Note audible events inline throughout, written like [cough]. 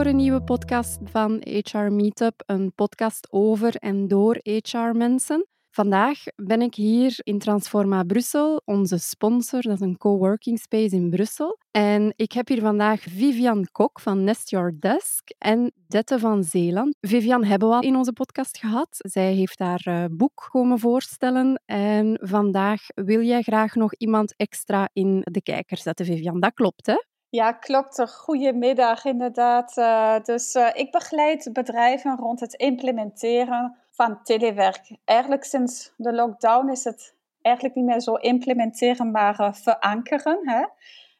voor een nieuwe podcast van HR Meetup, een podcast over en door HR-mensen. Vandaag ben ik hier in Transforma Brussel, onze sponsor. Dat is een coworking space in Brussel. En ik heb hier vandaag Vivian Kok van Nest Your Desk en Dette van Zeeland. Vivian hebben we al in onze podcast gehad. Zij heeft haar uh, boek komen voorstellen. En vandaag wil jij graag nog iemand extra in de kijker zetten, Vivian. Dat klopt, hè? Ja, klopt. Goedemiddag, inderdaad. Uh, dus uh, ik begeleid bedrijven rond het implementeren van telewerk. Eigenlijk sinds de lockdown is het eigenlijk niet meer zo implementeren, maar uh, verankeren. Hè?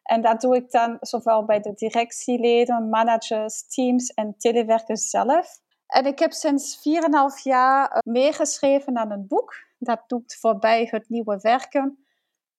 En dat doe ik dan zowel bij de directieleden, managers, teams en telewerkers zelf. En ik heb sinds 4,5 jaar meegeschreven aan een boek. Dat doet voorbij het nieuwe werken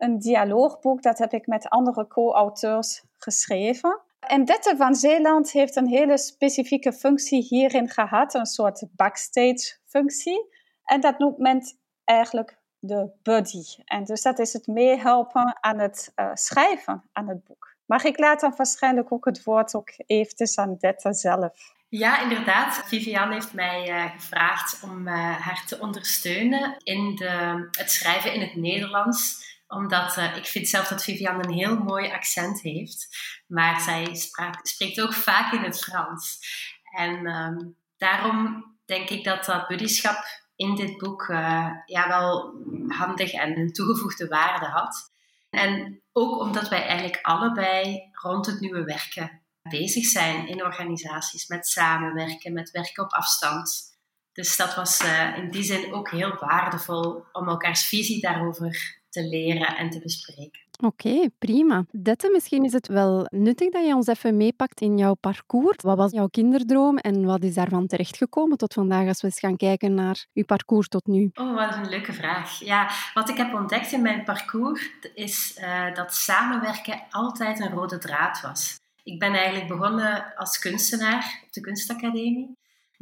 een dialoogboek. Dat heb ik met andere co-auteurs geschreven. En Dette van Zeeland heeft een hele specifieke functie hierin gehad, een soort backstage-functie. En dat noemt men eigenlijk de buddy. En dus dat is het meehelpen aan het uh, schrijven aan het boek. Mag ik later waarschijnlijk ook het woord ook eventjes aan Dette zelf? Ja, inderdaad. Vivian heeft mij uh, gevraagd om uh, haar te ondersteunen in de, het schrijven in het Nederlands omdat uh, ik vind zelf dat Vivian een heel mooi accent heeft. Maar zij spreekt ook vaak in het Frans. En um, daarom denk ik dat dat buddyschap in dit boek uh, ja, wel handig en een toegevoegde waarde had. En ook omdat wij eigenlijk allebei rond het nieuwe werken bezig zijn in organisaties, met samenwerken, met werken op afstand. Dus dat was uh, in die zin ook heel waardevol om elkaars visie daarover te leren en te bespreken. Oké, okay, prima. Dette, misschien is het wel nuttig dat je ons even meepakt in jouw parcours. Wat was jouw kinderdroom en wat is daarvan terechtgekomen tot vandaag als we eens gaan kijken naar uw parcours tot nu? Oh, wat een leuke vraag. Ja, wat ik heb ontdekt in mijn parcours is uh, dat samenwerken altijd een rode draad was. Ik ben eigenlijk begonnen als kunstenaar op de kunstacademie.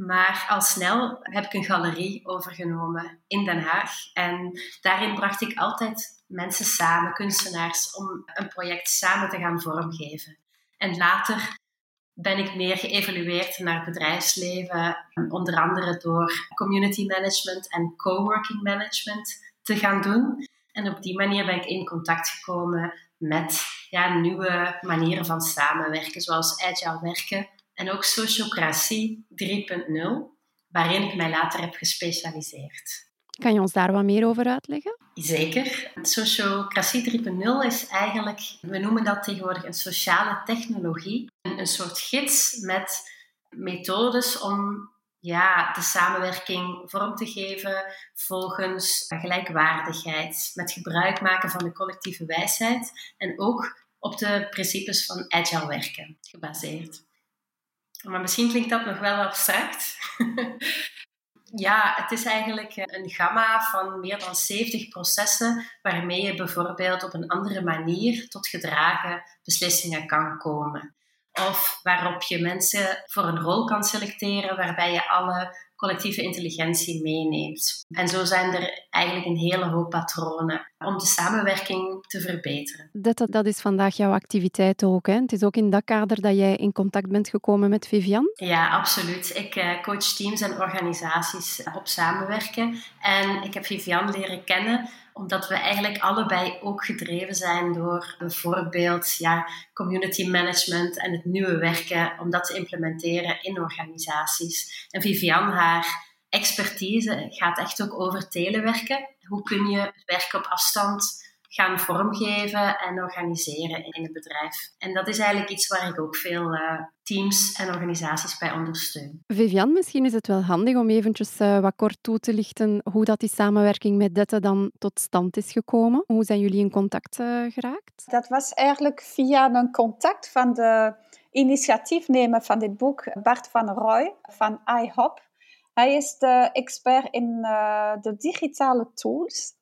Maar al snel heb ik een galerie overgenomen in Den Haag. En daarin bracht ik altijd mensen samen, kunstenaars, om een project samen te gaan vormgeven. En later ben ik meer geëvalueerd naar het bedrijfsleven, onder andere door community management en coworking management te gaan doen. En op die manier ben ik in contact gekomen met ja, nieuwe manieren van samenwerken, zoals agile werken en ook Sociocratie 3.0, waarin ik mij later heb gespecialiseerd. Kan je ons daar wat meer over uitleggen? Zeker. Sociocratie 3.0 is eigenlijk, we noemen dat tegenwoordig een sociale technologie. Een, een soort gids met methodes om ja, de samenwerking vorm te geven volgens gelijkwaardigheid, met gebruik maken van de collectieve wijsheid en ook op de principes van agile werken gebaseerd. Maar misschien klinkt dat nog wel abstract. [laughs] ja, het is eigenlijk een gamma van meer dan 70 processen waarmee je bijvoorbeeld op een andere manier tot gedragen beslissingen kan komen. Of waarop je mensen voor een rol kan selecteren waarbij je alle collectieve intelligentie meeneemt. En zo zijn er eigenlijk een hele hoop patronen om de samenwerking te verbeteren. Dat, dat is vandaag jouw activiteit ook. Hè? Het is ook in dat kader dat jij in contact bent gekomen met Vivian? Ja, absoluut. Ik uh, coach teams en organisaties op samenwerken. En ik heb Vivian leren kennen omdat we eigenlijk allebei ook gedreven zijn door bijvoorbeeld ja, community management en het nieuwe werken, om dat te implementeren in organisaties. En Vivian, haar expertise gaat echt ook over telewerken. Hoe kun je werken op afstand gaan vormgeven en organiseren in het bedrijf. En dat is eigenlijk iets waar ik ook veel uh, teams en organisaties bij ondersteun. Vivian, misschien is het wel handig om eventjes uh, wat kort toe te lichten hoe dat die samenwerking met Dette dan tot stand is gekomen. Hoe zijn jullie in contact uh, geraakt? Dat was eigenlijk via een contact van de initiatiefnemer van dit boek, Bart van Roy van iHop. Hij is de expert in de digitale tools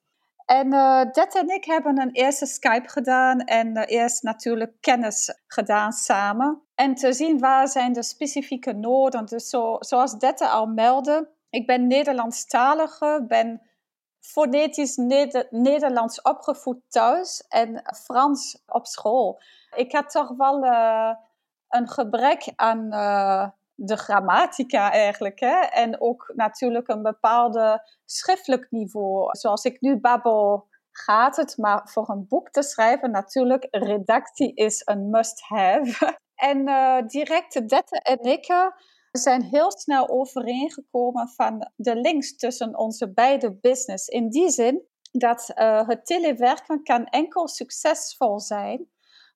en uh, Det en ik hebben een eerste Skype gedaan en uh, eerst natuurlijk kennis gedaan samen. En te zien waar zijn de specifieke noden. Dus zo, zoals Dette al meldde, ik ben Nederlandstalige, ben fonetisch Neder Nederlands opgevoed thuis en Frans op school. Ik had toch wel uh, een gebrek aan de grammatica eigenlijk. Hè? En ook natuurlijk een bepaalde schriftelijk niveau. Zoals ik nu babbel, gaat het. Maar voor een boek te schrijven, natuurlijk, redactie is een must-have. [laughs] en uh, direct Dette en ik zijn heel snel overeengekomen van de links tussen onze beide business. In die zin dat uh, het telewerken kan enkel succesvol zijn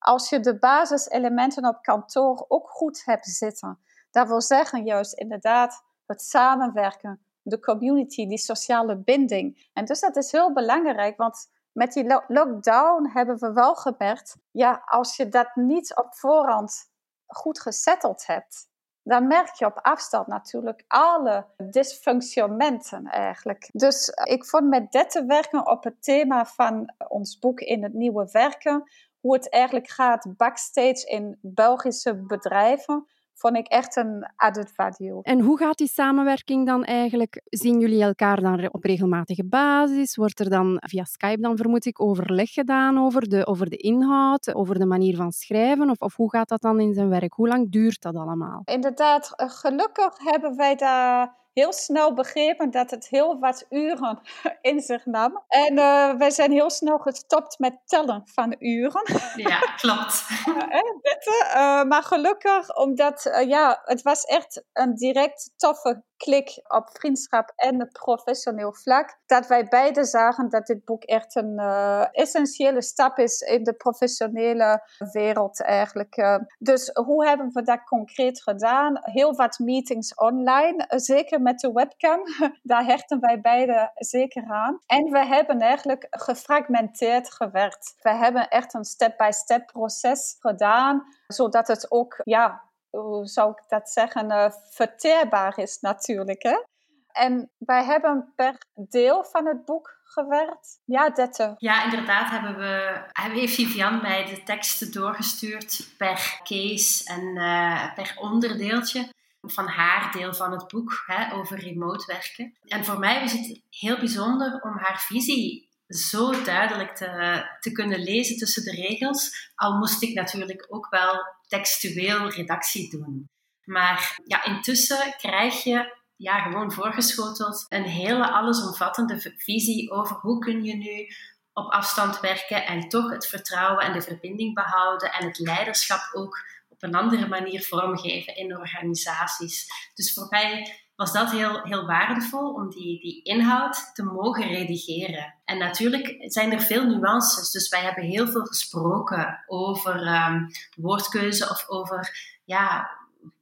als je de basiselementen op kantoor ook goed hebt zitten. Dat wil zeggen juist inderdaad het samenwerken, de community, die sociale binding. En dus dat is heel belangrijk, want met die lockdown hebben we wel gemerkt, ja, als je dat niet op voorhand goed gesetteld hebt, dan merk je op afstand natuurlijk alle dysfunctionementen eigenlijk. Dus ik vond met dit te werken op het thema van ons boek in het nieuwe werken, hoe het eigenlijk gaat backstage in Belgische bedrijven, vond ik echt een added value. En hoe gaat die samenwerking dan eigenlijk? Zien jullie elkaar dan op regelmatige basis? Wordt er dan via Skype dan vermoed ik overleg gedaan over de, over de inhoud, over de manier van schrijven? Of, of hoe gaat dat dan in zijn werk? Hoe lang duurt dat allemaal? Inderdaad, eh, gelukkig hebben wij daar heel snel begrepen dat het heel wat uren [laughs] in zich nam. En uh, wij zijn heel snel gestopt met tellen van uren. Ja, klopt. [laughs] uh, maar gelukkig, omdat ja, het was echt een direct toffe klik op vriendschap en professioneel vlak. Dat wij beide zagen dat dit boek echt een uh, essentiële stap is in de professionele wereld eigenlijk. Uh, dus hoe hebben we dat concreet gedaan? Heel wat meetings online, zeker met de webcam. [laughs] Daar hechten wij beide zeker aan. En we hebben eigenlijk gefragmenteerd gewerkt. We hebben echt een step-by-step proces gedaan, zodat het ook ja, hoe zou ik dat zeggen, uh, verteerbaar is natuurlijk. Hè? En wij hebben per deel van het boek gewerkt. Ja, Dette. Ja, inderdaad hebben we, heeft Vivian mij de teksten doorgestuurd per case en uh, per onderdeeltje van haar deel van het boek hè, over remote werken. En voor mij was het heel bijzonder om haar visie zo duidelijk te, te kunnen lezen tussen de regels. Al moest ik natuurlijk ook wel textueel redactie doen. Maar ja, intussen krijg je ja, gewoon voorgeschoteld een hele allesomvattende visie over hoe kun je nu op afstand werken en toch het vertrouwen en de verbinding behouden en het leiderschap ook op een andere manier vormgeven in organisaties. Dus voor mij was dat heel, heel waardevol om die, die inhoud te mogen redigeren. En natuurlijk zijn er veel nuances, dus wij hebben heel veel gesproken over um, woordkeuze of over ja,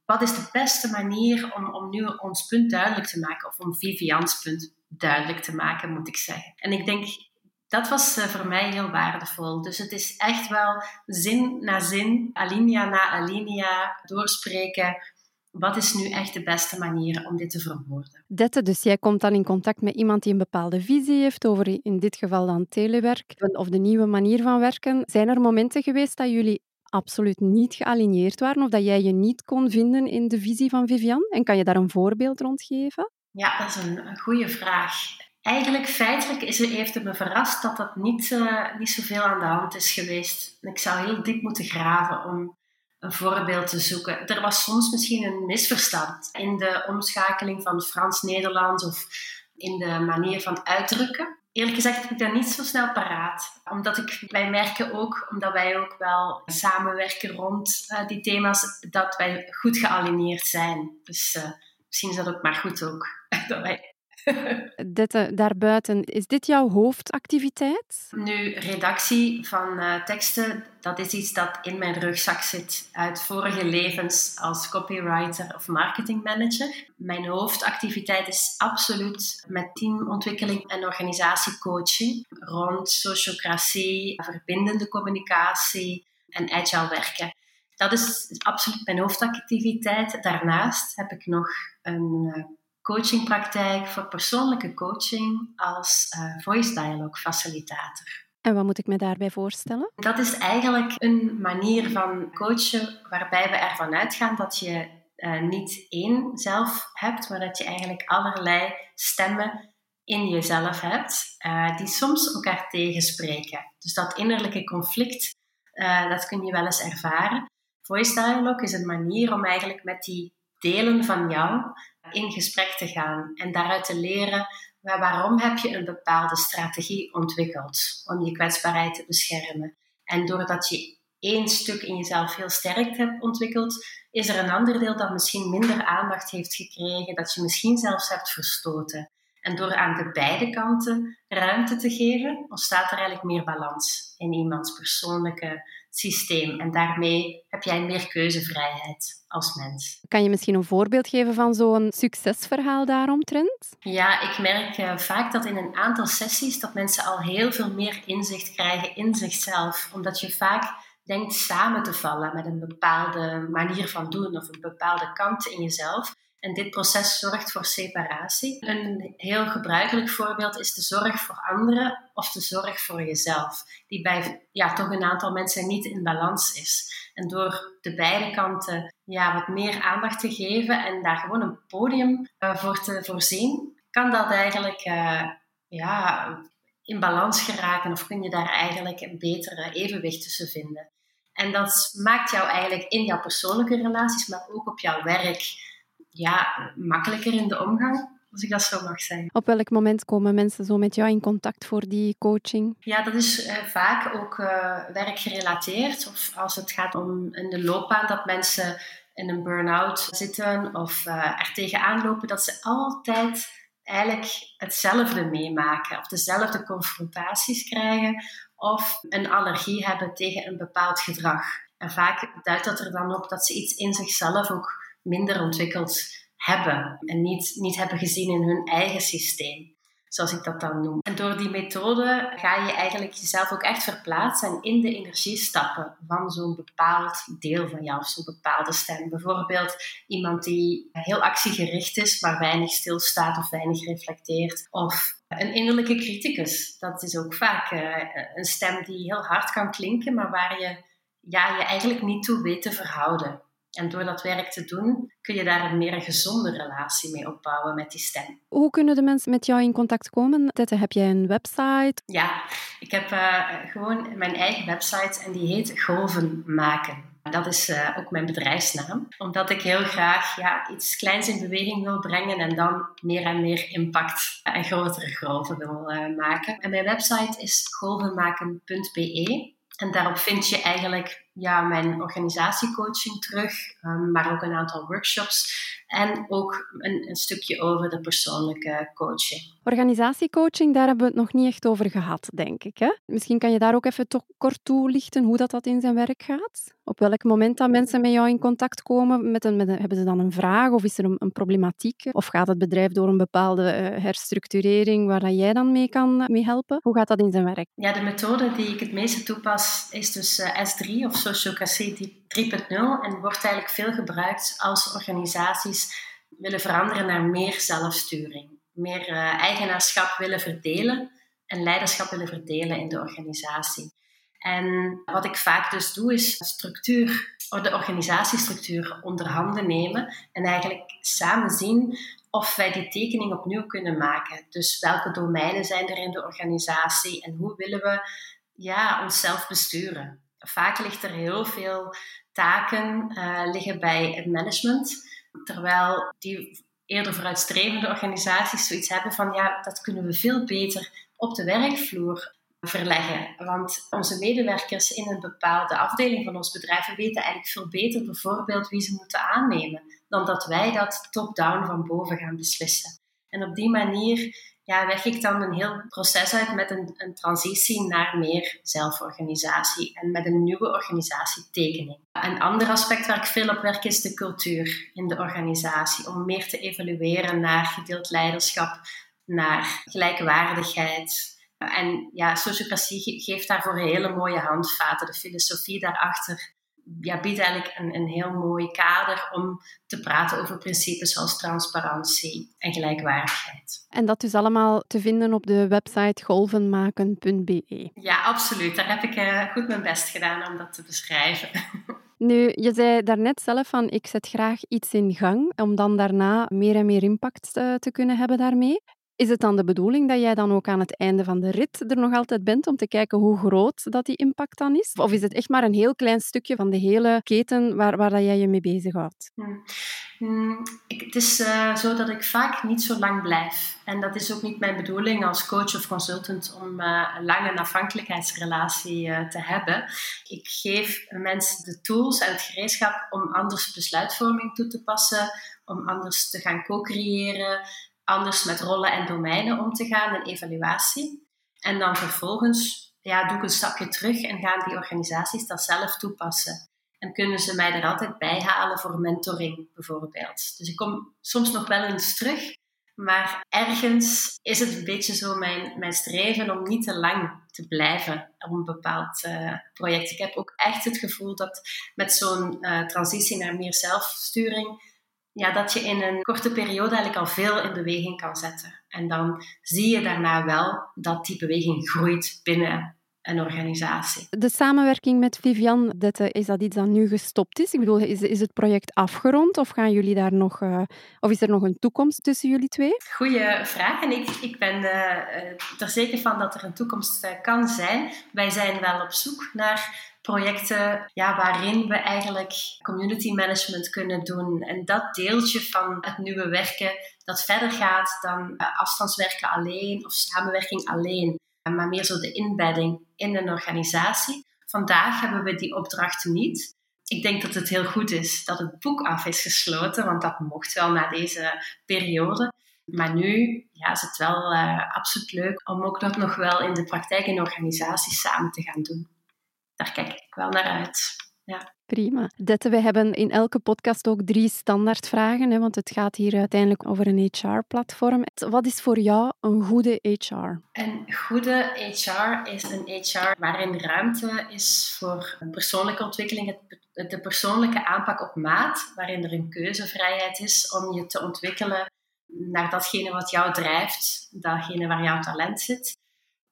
wat is de beste manier om, om nu ons punt duidelijk te maken, of om Vivians punt duidelijk te maken, moet ik zeggen. En ik denk, dat was uh, voor mij heel waardevol. Dus het is echt wel zin na zin, alinea na alinea, doorspreken wat is nu echt de beste manier om dit te verwoorden? Dette, dus jij komt dan in contact met iemand die een bepaalde visie heeft over in dit geval dan telewerk of de nieuwe manier van werken. Zijn er momenten geweest dat jullie absoluut niet gealigneerd waren of dat jij je niet kon vinden in de visie van Vivian? En kan je daar een voorbeeld rond geven? Ja, dat is een goede vraag. Eigenlijk feitelijk is heeft het me verrast dat dat niet, uh, niet zoveel aan de hand is geweest. Ik zou heel diep moeten graven om een voorbeeld te zoeken. Er was soms misschien een misverstand in de omschakeling van Frans-Nederlands of in de manier van uitdrukken. Eerlijk gezegd heb ik dat niet zo snel paraat. Omdat ik, wij merken ook, omdat wij ook wel samenwerken rond uh, die thema's, dat wij goed gealineerd zijn. Dus uh, misschien is dat ook maar goed ook, [laughs] dat wij [laughs] dit, uh, daarbuiten, is dit jouw hoofdactiviteit? Nu, redactie van uh, teksten, dat is iets dat in mijn rugzak zit uit vorige levens als copywriter of marketingmanager. Mijn hoofdactiviteit is absoluut met teamontwikkeling en organisatiecoaching rond sociocratie, verbindende communicatie en agile werken. Dat is absoluut mijn hoofdactiviteit. Daarnaast heb ik nog een uh, coachingpraktijk voor persoonlijke coaching als uh, voice dialogue facilitator. En wat moet ik me daarbij voorstellen? Dat is eigenlijk een manier van coachen waarbij we ervan uitgaan dat je uh, niet één zelf hebt, maar dat je eigenlijk allerlei stemmen in jezelf hebt, uh, die soms elkaar tegenspreken. Dus dat innerlijke conflict, dat kun je wel eens ervaren. voice dialogue is een manier om eigenlijk met die delen van jou in gesprek te gaan en daaruit te leren waarom heb je een bepaalde strategie ontwikkeld om je kwetsbaarheid te beschermen. En doordat je één stuk in jezelf heel sterk hebt ontwikkeld, is er een ander deel dat misschien minder aandacht heeft gekregen, dat je misschien zelfs hebt verstoten. En door aan de beide kanten ruimte te geven, ontstaat er eigenlijk meer balans in iemands persoonlijke systeem. En daarmee heb jij meer keuzevrijheid als mens. Kan je misschien een voorbeeld geven van zo'n succesverhaal daaromtrent? Ja, ik merk uh, vaak dat in een aantal sessies dat mensen al heel veel meer inzicht krijgen in zichzelf. Omdat je vaak denkt samen te vallen met een bepaalde manier van doen of een bepaalde kant in jezelf. En dit proces zorgt voor separatie. Een heel gebruikelijk voorbeeld is de zorg voor anderen of de zorg voor jezelf, die bij ja, toch een aantal mensen niet in balans is. En door de beide kanten ja, wat meer aandacht te geven en daar gewoon een podium uh, voor te voorzien, kan dat eigenlijk uh, ja, in balans geraken of kun je daar eigenlijk een betere evenwicht tussen vinden. En dat maakt jou eigenlijk in jouw persoonlijke relaties, maar ook op jouw werk ja, makkelijker in de omgang, als ik dat zo mag zeggen. Op welk moment komen mensen zo met jou in contact voor die coaching? Ja, dat is eh, vaak ook uh, werkgerelateerd. Of als het gaat om in de loopbaan dat mensen in een burn-out zitten of uh, er tegenaan lopen, dat ze altijd eigenlijk hetzelfde meemaken of dezelfde confrontaties krijgen of een allergie hebben tegen een bepaald gedrag. En vaak duidt dat er dan op dat ze iets in zichzelf ook minder ontwikkeld hebben en niet, niet hebben gezien in hun eigen systeem, zoals ik dat dan noem. En door die methode ga je eigenlijk jezelf ook echt verplaatsen en in de energie stappen van zo'n bepaald deel van jou of zo'n bepaalde stem. Bijvoorbeeld iemand die heel actiegericht is, maar weinig stilstaat of weinig reflecteert. Of een innerlijke criticus. Dat is ook vaak eh, een stem die heel hard kan klinken, maar waar je ja, je eigenlijk niet toe weet te verhouden. En door dat werk te doen, kun je daar een meer gezonde relatie mee opbouwen met die stem. Hoe kunnen de mensen met jou in contact komen? Tette, heb jij een website? Ja, ik heb uh, gewoon mijn eigen website en die heet Golven Maken. Dat is uh, ook mijn bedrijfsnaam, omdat ik heel graag ja, iets kleins in beweging wil brengen en dan meer en meer impact en grotere golven wil uh, maken. En mijn website is golvenmaken.be. En daarop vind je eigenlijk ja, mijn organisatiecoaching terug, um, maar ook een aantal workshops en ook een, een, stukje over de persoonlijke coaching. Organisatiecoaching, daar hebben we het nog niet echt over gehad, denk ik. Hè? Misschien kan je daar ook even toch kort toelichten hoe dat, dat in zijn werk gaat? Op welk moment dat mensen met jou in contact komen? Met een, met een, hebben ze dan een vraag of is er een, een, problematiek? Of gaat het bedrijf door een bepaalde uh, herstructurering waar dat jij dan mee kan mee helpen? Hoe gaat dat in zijn werk? Ja, de methode die ik het meeste toepas is dus uh, S3 of Sociocratie 3.0 en wordt eigenlijk veel gebruikt als organisaties willen veranderen naar meer zelfsturing, meer uh, eigenaarschap willen verdelen en leiderschap willen verdelen in de organisatie. En wat ik vaak dus doe, is structuur, de organisatiestructuur onder handen nemen en eigenlijk samen zien of wij die tekening opnieuw kunnen maken. Dus welke domeinen zijn er in de organisatie en hoe willen we ja, onszelf besturen? Vaak ligt er heel veel taken uh, liggen bij het management, terwijl die eerder vooruitstrevende organisaties zoiets hebben van ja, dat kunnen we veel beter op de werkvloer verleggen. Want onze medewerkers in een bepaalde afdeling van ons bedrijf weten eigenlijk veel beter bijvoorbeeld wie ze moeten aannemen, dan dat wij dat top-down van boven gaan beslissen. En op die manier ja, werk ik dan een heel proces uit met een, een transitie naar meer zelforganisatie en met een nieuwe organisatietekening. Een ander aspect waar ik veel op werk is de cultuur in de organisatie, om meer te evalueren naar gedeeld leiderschap, naar gelijkwaardigheid. En ja, sociocratie geeft daarvoor hele mooie handvaten. De filosofie daarachter ja, biedt eigenlijk een, een heel mooi kader om te praten over principes zoals transparantie en gelijkwaardigheid. En dat is allemaal te vinden op de website golvenmaken.be. Ja, absoluut. Daar heb ik uh, goed mijn best gedaan om dat te beschrijven. [laughs] Nu, je zei daarnet zelf van ik zet graag iets in gang om dan daarna meer en meer impact uh, te kunnen hebben daarmee. Is het dan de bedoeling dat jij dan ook aan het einde van de rit er nog altijd bent om te kijken hoe groot dat die impact dan is? Of is het echt maar een heel klein stukje van de hele keten waar, waar dat jij je mee bezighoudt? Hmm. Hmm, het is uh, zo dat ik vaak niet zo lang blijf. En dat is ook niet mijn bedoeling als coach of consultant om uh, een lange afhankelijkheidsrelatie uh, te hebben. Ik geef mensen de tools en het gereedschap om anders besluitvorming toe te passen, om anders te gaan co-creëren, anders met rollen en domeinen om te gaan, een evaluatie. En dan vervolgens ja, doe ik een stapje terug en gaan die organisaties dat zelf toepassen. En kunnen ze mij er altijd bij halen voor mentoring bijvoorbeeld. Dus ik kom soms nog wel eens terug, maar ergens is het een beetje zo mijn, mijn streven om niet te lang te blijven op een bepaald uh, project. Ik heb ook echt het gevoel dat met zo'n uh, transitie naar meer zelfsturing ja, dat je in een korte periode eigenlijk al veel in beweging kan zetten. En dan zie je daarna wel dat die beweging groeit binnen een organisatie. De samenwerking met Vivian Dette, is dat iets dat nu gestopt is? Ik bedoel, is, is het project afgerond of gaan jullie daar nog, uh, of is er nog een toekomst tussen jullie twee? Goeie vraag. En ik, ik ben uh, er zeker van dat er een toekomst uh, kan zijn. Wij zijn wel op zoek naar projecten ja, waarin we eigenlijk community management kunnen doen. En dat deeltje van het nieuwe werken dat verder gaat dan uh, afstandswerken alleen of samenwerking alleen, maar meer zo de inbedding in een organisatie. Vandaag hebben we die opdracht niet. Ik denk dat het heel goed is dat het boek af is gesloten, want dat mocht wel na deze periode. Maar nu ja, is het wel uh, absoluut leuk om ook dat nog wel in de praktijk in organisaties samen te gaan doen daar kijk ik wel naar uit. Ja. Prima. Dette, we hebben in elke podcast ook drie standaardvragen, hè, want het gaat hier uiteindelijk over een HR-platform. Wat is voor jou een goede HR? Een goede HR is een HR waarin ruimte is voor persoonlijke ontwikkeling, de persoonlijke aanpak op maat, waarin er een keuzevrijheid is om je te ontwikkelen naar datgene wat jou drijft, datgene waar jouw talent zit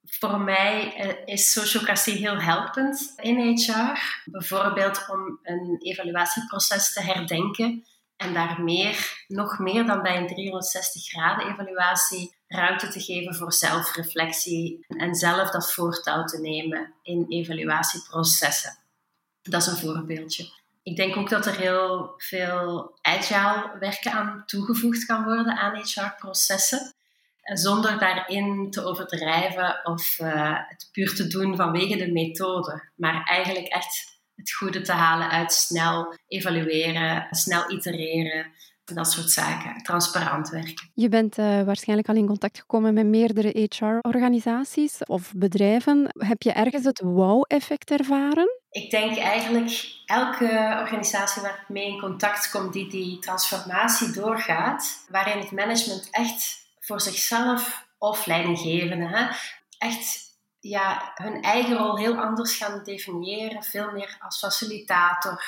voor mij eh, is sociocratie heel helpend in HR. Bijvoorbeeld om een evaluatieproces te herdenken en daar meer, nog meer dan bij een 360 graden evaluatie ruimte te geven voor zelfreflectie en zelf dat voortouw te nemen in evaluatieprocessen. Dat is een voorbeeldje. Ik denk ook dat er heel veel agile werken aan toegevoegd kan worden aan HR-processen zonder daarin te overdrijven of uh, het puur te doen vanwege de methode, maar eigenlijk echt het goede te halen uit snel evalueren, snel itereren, dat soort zaken, transparant werken. Je bent uh, waarschijnlijk al in contact gekomen met meerdere HR-organisaties of bedrijven. Heb je ergens het wow-effect ervaren? Ik denk eigenlijk elke organisatie waar ik mee in contact kom die die transformatie doorgaat, waarin het management echt voor zichzelf of leidinggevenden. Hè? Echt ja, hun eigen rol heel anders gaan definiëren. Veel meer als facilitator,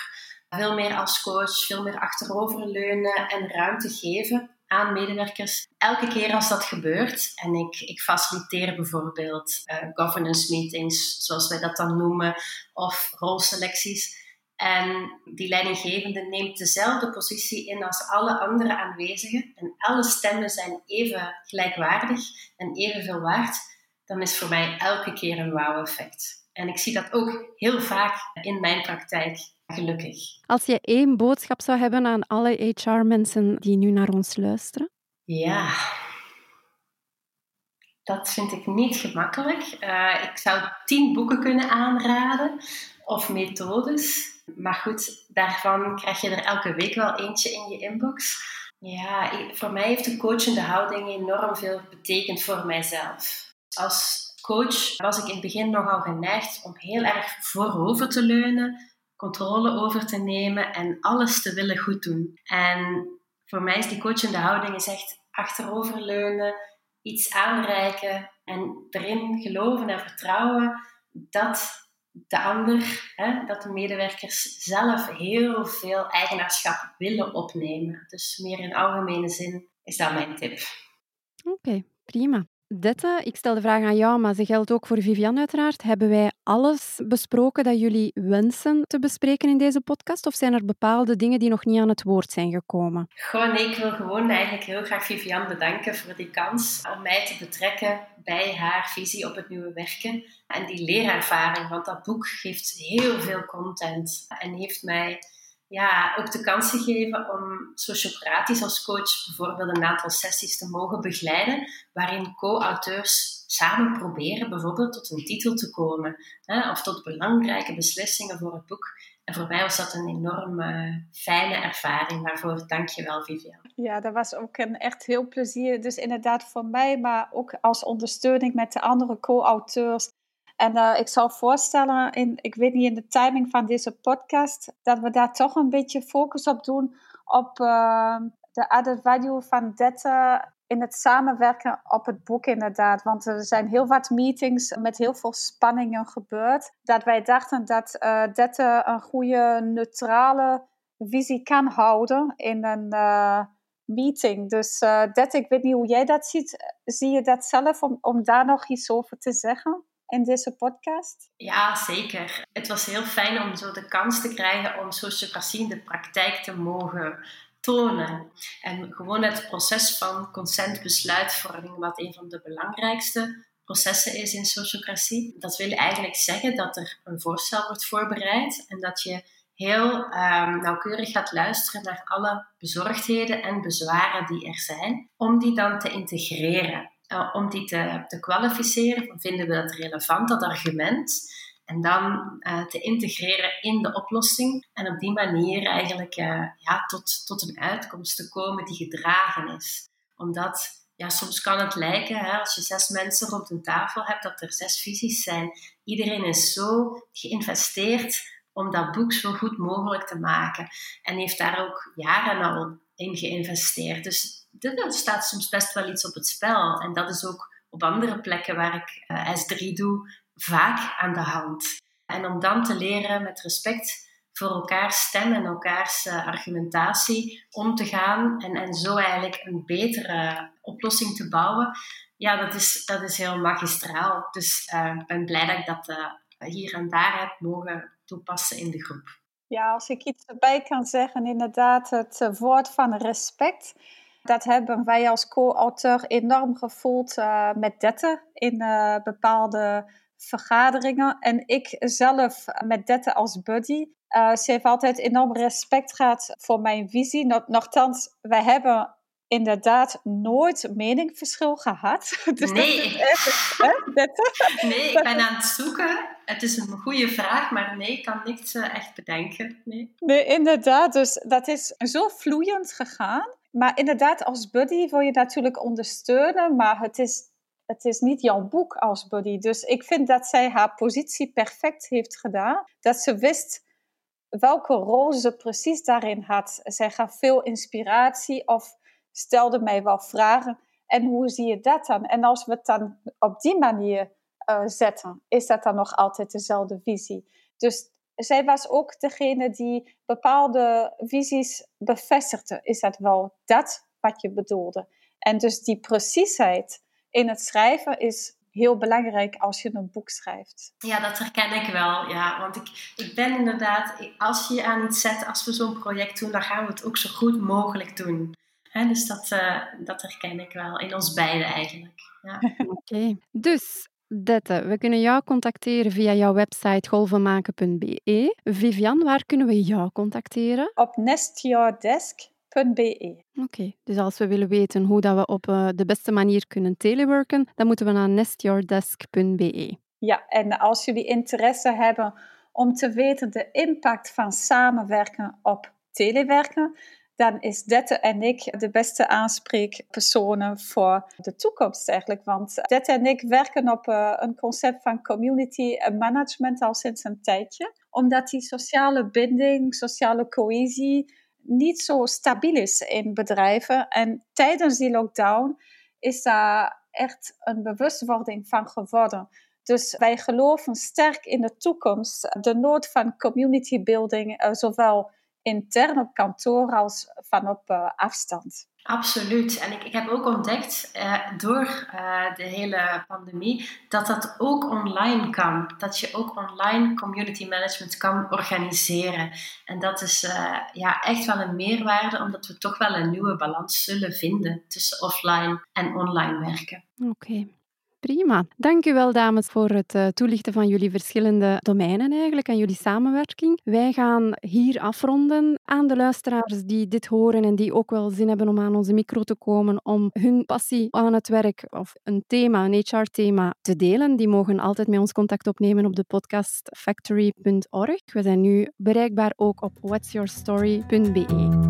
veel meer als coach, veel meer achteroverleunen en ruimte geven aan medewerkers. Elke keer als dat gebeurt, en ik, ik faciliteer bijvoorbeeld uh, governance meetings, zoals wij dat dan noemen, of rolselecties, en die leidinggevende neemt dezelfde positie in als alle andere aanwezigen en alle stemmen zijn even gelijkwaardig en evenveel waard, dan is voor mij elke keer een wow-effect. En ik zie dat ook heel vaak in mijn praktijk, gelukkig. Als je één boodschap zou hebben aan alle HR-mensen die nu naar ons luisteren? Ja, dat vind ik niet gemakkelijk. Uh, ik zou tien boeken kunnen aanraden of methodes. Maar goed, daarvan krijg je er elke week wel eentje in je inbox. Ja, voor mij heeft de coachende houding enorm veel betekend voor mijzelf. Als coach was ik in het begin nogal geneigd om heel erg voorover te leunen, controle over te nemen en alles te willen goed doen. En voor mij is die coachende houding is echt achteroverleunen, iets aanreiken en erin geloven en vertrouwen dat de ander, hè, dat de medewerkers zelf heel veel eigenaarschap willen opnemen. Dus meer in algemene zin is dat mijn tip. Oké, prima. Dette, ik stel de vraag aan jou, maar ze geldt ook voor Vivian uiteraard. Hebben wij alles besproken dat jullie wensen te bespreken in deze podcast? Of zijn er bepaalde dingen die nog niet aan het woord zijn gekomen? Gewoon, nee, ik wil gewoon eigenlijk heel graag Vivian bedanken voor die kans om mij te betrekken bij haar visie op het nieuwe werken en die leerervaring. Want dat boek geeft heel veel content en heeft mij ja, ook de kans gegeven om sociocratisch als coach bijvoorbeeld een aantal sessies te mogen begeleiden, waarin co-auteurs samen proberen bijvoorbeeld tot een titel te komen hè, of tot belangrijke beslissingen voor het boek. En voor mij was dat een enorm fijne ervaring. Waarvoor dank je wel, Vivian. Ja, dat was ook een echt heel plezier. Dus inderdaad voor mij, maar ook als ondersteuning met de andere co-auteurs. En uh, ik zou voorstellen, in, ik weet niet in de timing van deze podcast, dat we daar toch een beetje focus op doen op uh, de added value van Dette in het samenwerken op het boek inderdaad. Want er zijn heel wat meetings met heel veel spanningen gebeurd. Dat wij dachten dat uh, een goede neutrale visie kan houden in een meeting. Dus Dette, ik weet niet hoe jij dat ziet. Zie je dat zelf om, om daar nog iets over te zeggen? In deze podcast? Ja, zeker. Het was heel fijn om zo de kans te krijgen om sociocratie in de praktijk te mogen tonen. En gewoon het proces van consentbesluitvorming, wat een van de belangrijkste processen is in sociocratie. Dat wil eigenlijk zeggen dat er een voorstel wordt voorbereid en dat je heel um, nauwkeurig gaat luisteren naar alle bezorgdheden en bezwaren die er zijn, om die dan te integreren. Eh, om die te, te kwalificeren, vinden we dat relevant, dat argument, en dan uh, te integreren in de oplossing en op die manier eigenlijk uh, ja, tot, tot een uitkomst te komen die gedragen is. Omdat ja, soms kan het lijken, hè, als je zes mensen rond een tafel hebt, dat er zes visies zijn. Iedereen is zo geïnvesteerd om dat boek zo goed mogelijk te maken en heeft daar ook jaren al in geïnvesteerd. Dus er staat soms best wel iets op het spel. En dat is ook op andere plekken waar ik uh, S3 doe, vaak aan de hand. En om dan te leren met respect voor elkaars stem en elkaars uh, argumentatie om te gaan en, en zo eigenlijk een betere oplossing te bouwen, ja, dat is, dat is heel magistraal. Dus uh, ik ben blij dat ik dat hier en daar heb mogen toepassen in de groep. Ja, als ik iets erbij kan zeggen, inderdaad, het woord van respect dat hebben wij als co-auteur enorm gevoeld uh, met Dette in uh, bepaalde vergaderingen. En ik zelf met Dette als buddy. Uh, ze heeft altijd enorm respect gehad voor mijn visie. Nochtans, wij hebben inderdaad nooit meningverschil gehad. [laughs] Dus nee. Echt, hè, nee, ik ben aan het zoeken. Het is een goede vraag, maar nee, ik kan niks echt bedenken. Nee. nee, inderdaad. Dus dat is zo vloeiend gegaan. Maar inderdaad, als buddy wil je natuurlijk ondersteunen, maar het is, het is niet jouw boek als buddy. Dus ik vind dat zij haar positie perfect heeft gedaan. Dat ze wist welke rol ze precies daarin had. Zij gaf veel inspiratie of stelde mij wel vragen. En hoe zie je dat dan? En als we het dan op die manier uh, zetten, is dat dan nog altijd dezelfde visie. Dus zij was ook degene die bepaalde visies bevestigde. Is dat wel dat wat je bedoelde? En dus die preciesheid in het schrijven is heel belangrijk als je een boek schrijft. Ja, dat herken ik wel. Ja, want ik, ik ben inderdaad, als je je aan iets zet, als we zo'n project doen, dan gaan we het ook zo goed mogelijk doen. dus dat, uh, dat herken ik wel in ons beiden eigenlijk. Ja. [laughs] Oké, dus Dette, we kunnen jou contacteren via jouw website golvenmaken.be. Vivian, waar kunnen we jou contacteren? Op nestyourdesk.be. Oké, dus als we willen weten hoe dat we op uh, de beste manier kunnen telewerken, dan moeten we naar nestyourdesk.be. Ja, en als jullie interesse hebben om te weten de impact van samenwerken op telewerken, dan is Dette en ik de beste aanspreekpersonen voor de toekomst eigenlijk. Want Dette en ik werken op uh, een concept van community management al sinds een tijdje. Omdat die sociale binding, sociale cohesie niet zo stabiel is in bedrijven. En tijdens die lockdown is daar echt een bewustwording van geworden. Dus wij geloven sterk in de toekomst, de nood van community building, uh, zowel intern op kantoor als van op uh, afstand. Absoluut. En ik, ik heb ook ontdekt uh, door uh, de hele pandemie dat dat ook online kan. Dat je ook online community management kan organiseren. En dat is uh, ja, echt wel een meerwaarde, omdat we toch wel een nieuwe balans zullen vinden tussen offline en online werken. Oké. Okay. Prima. Dank u wel, dames, voor het uh, toelichten van jullie verschillende domeinen eigenlijk en jullie samenwerking. Wij gaan hier afronden aan de luisteraars die dit horen en die ook wel zin hebben om aan onze micro te komen om hun passie aan het werk of een thema, een HR-thema te delen. Die mogen altijd met ons contact opnemen op de podcast factory.org. We zijn nu bereikbaar ook op whatsyourstory.be.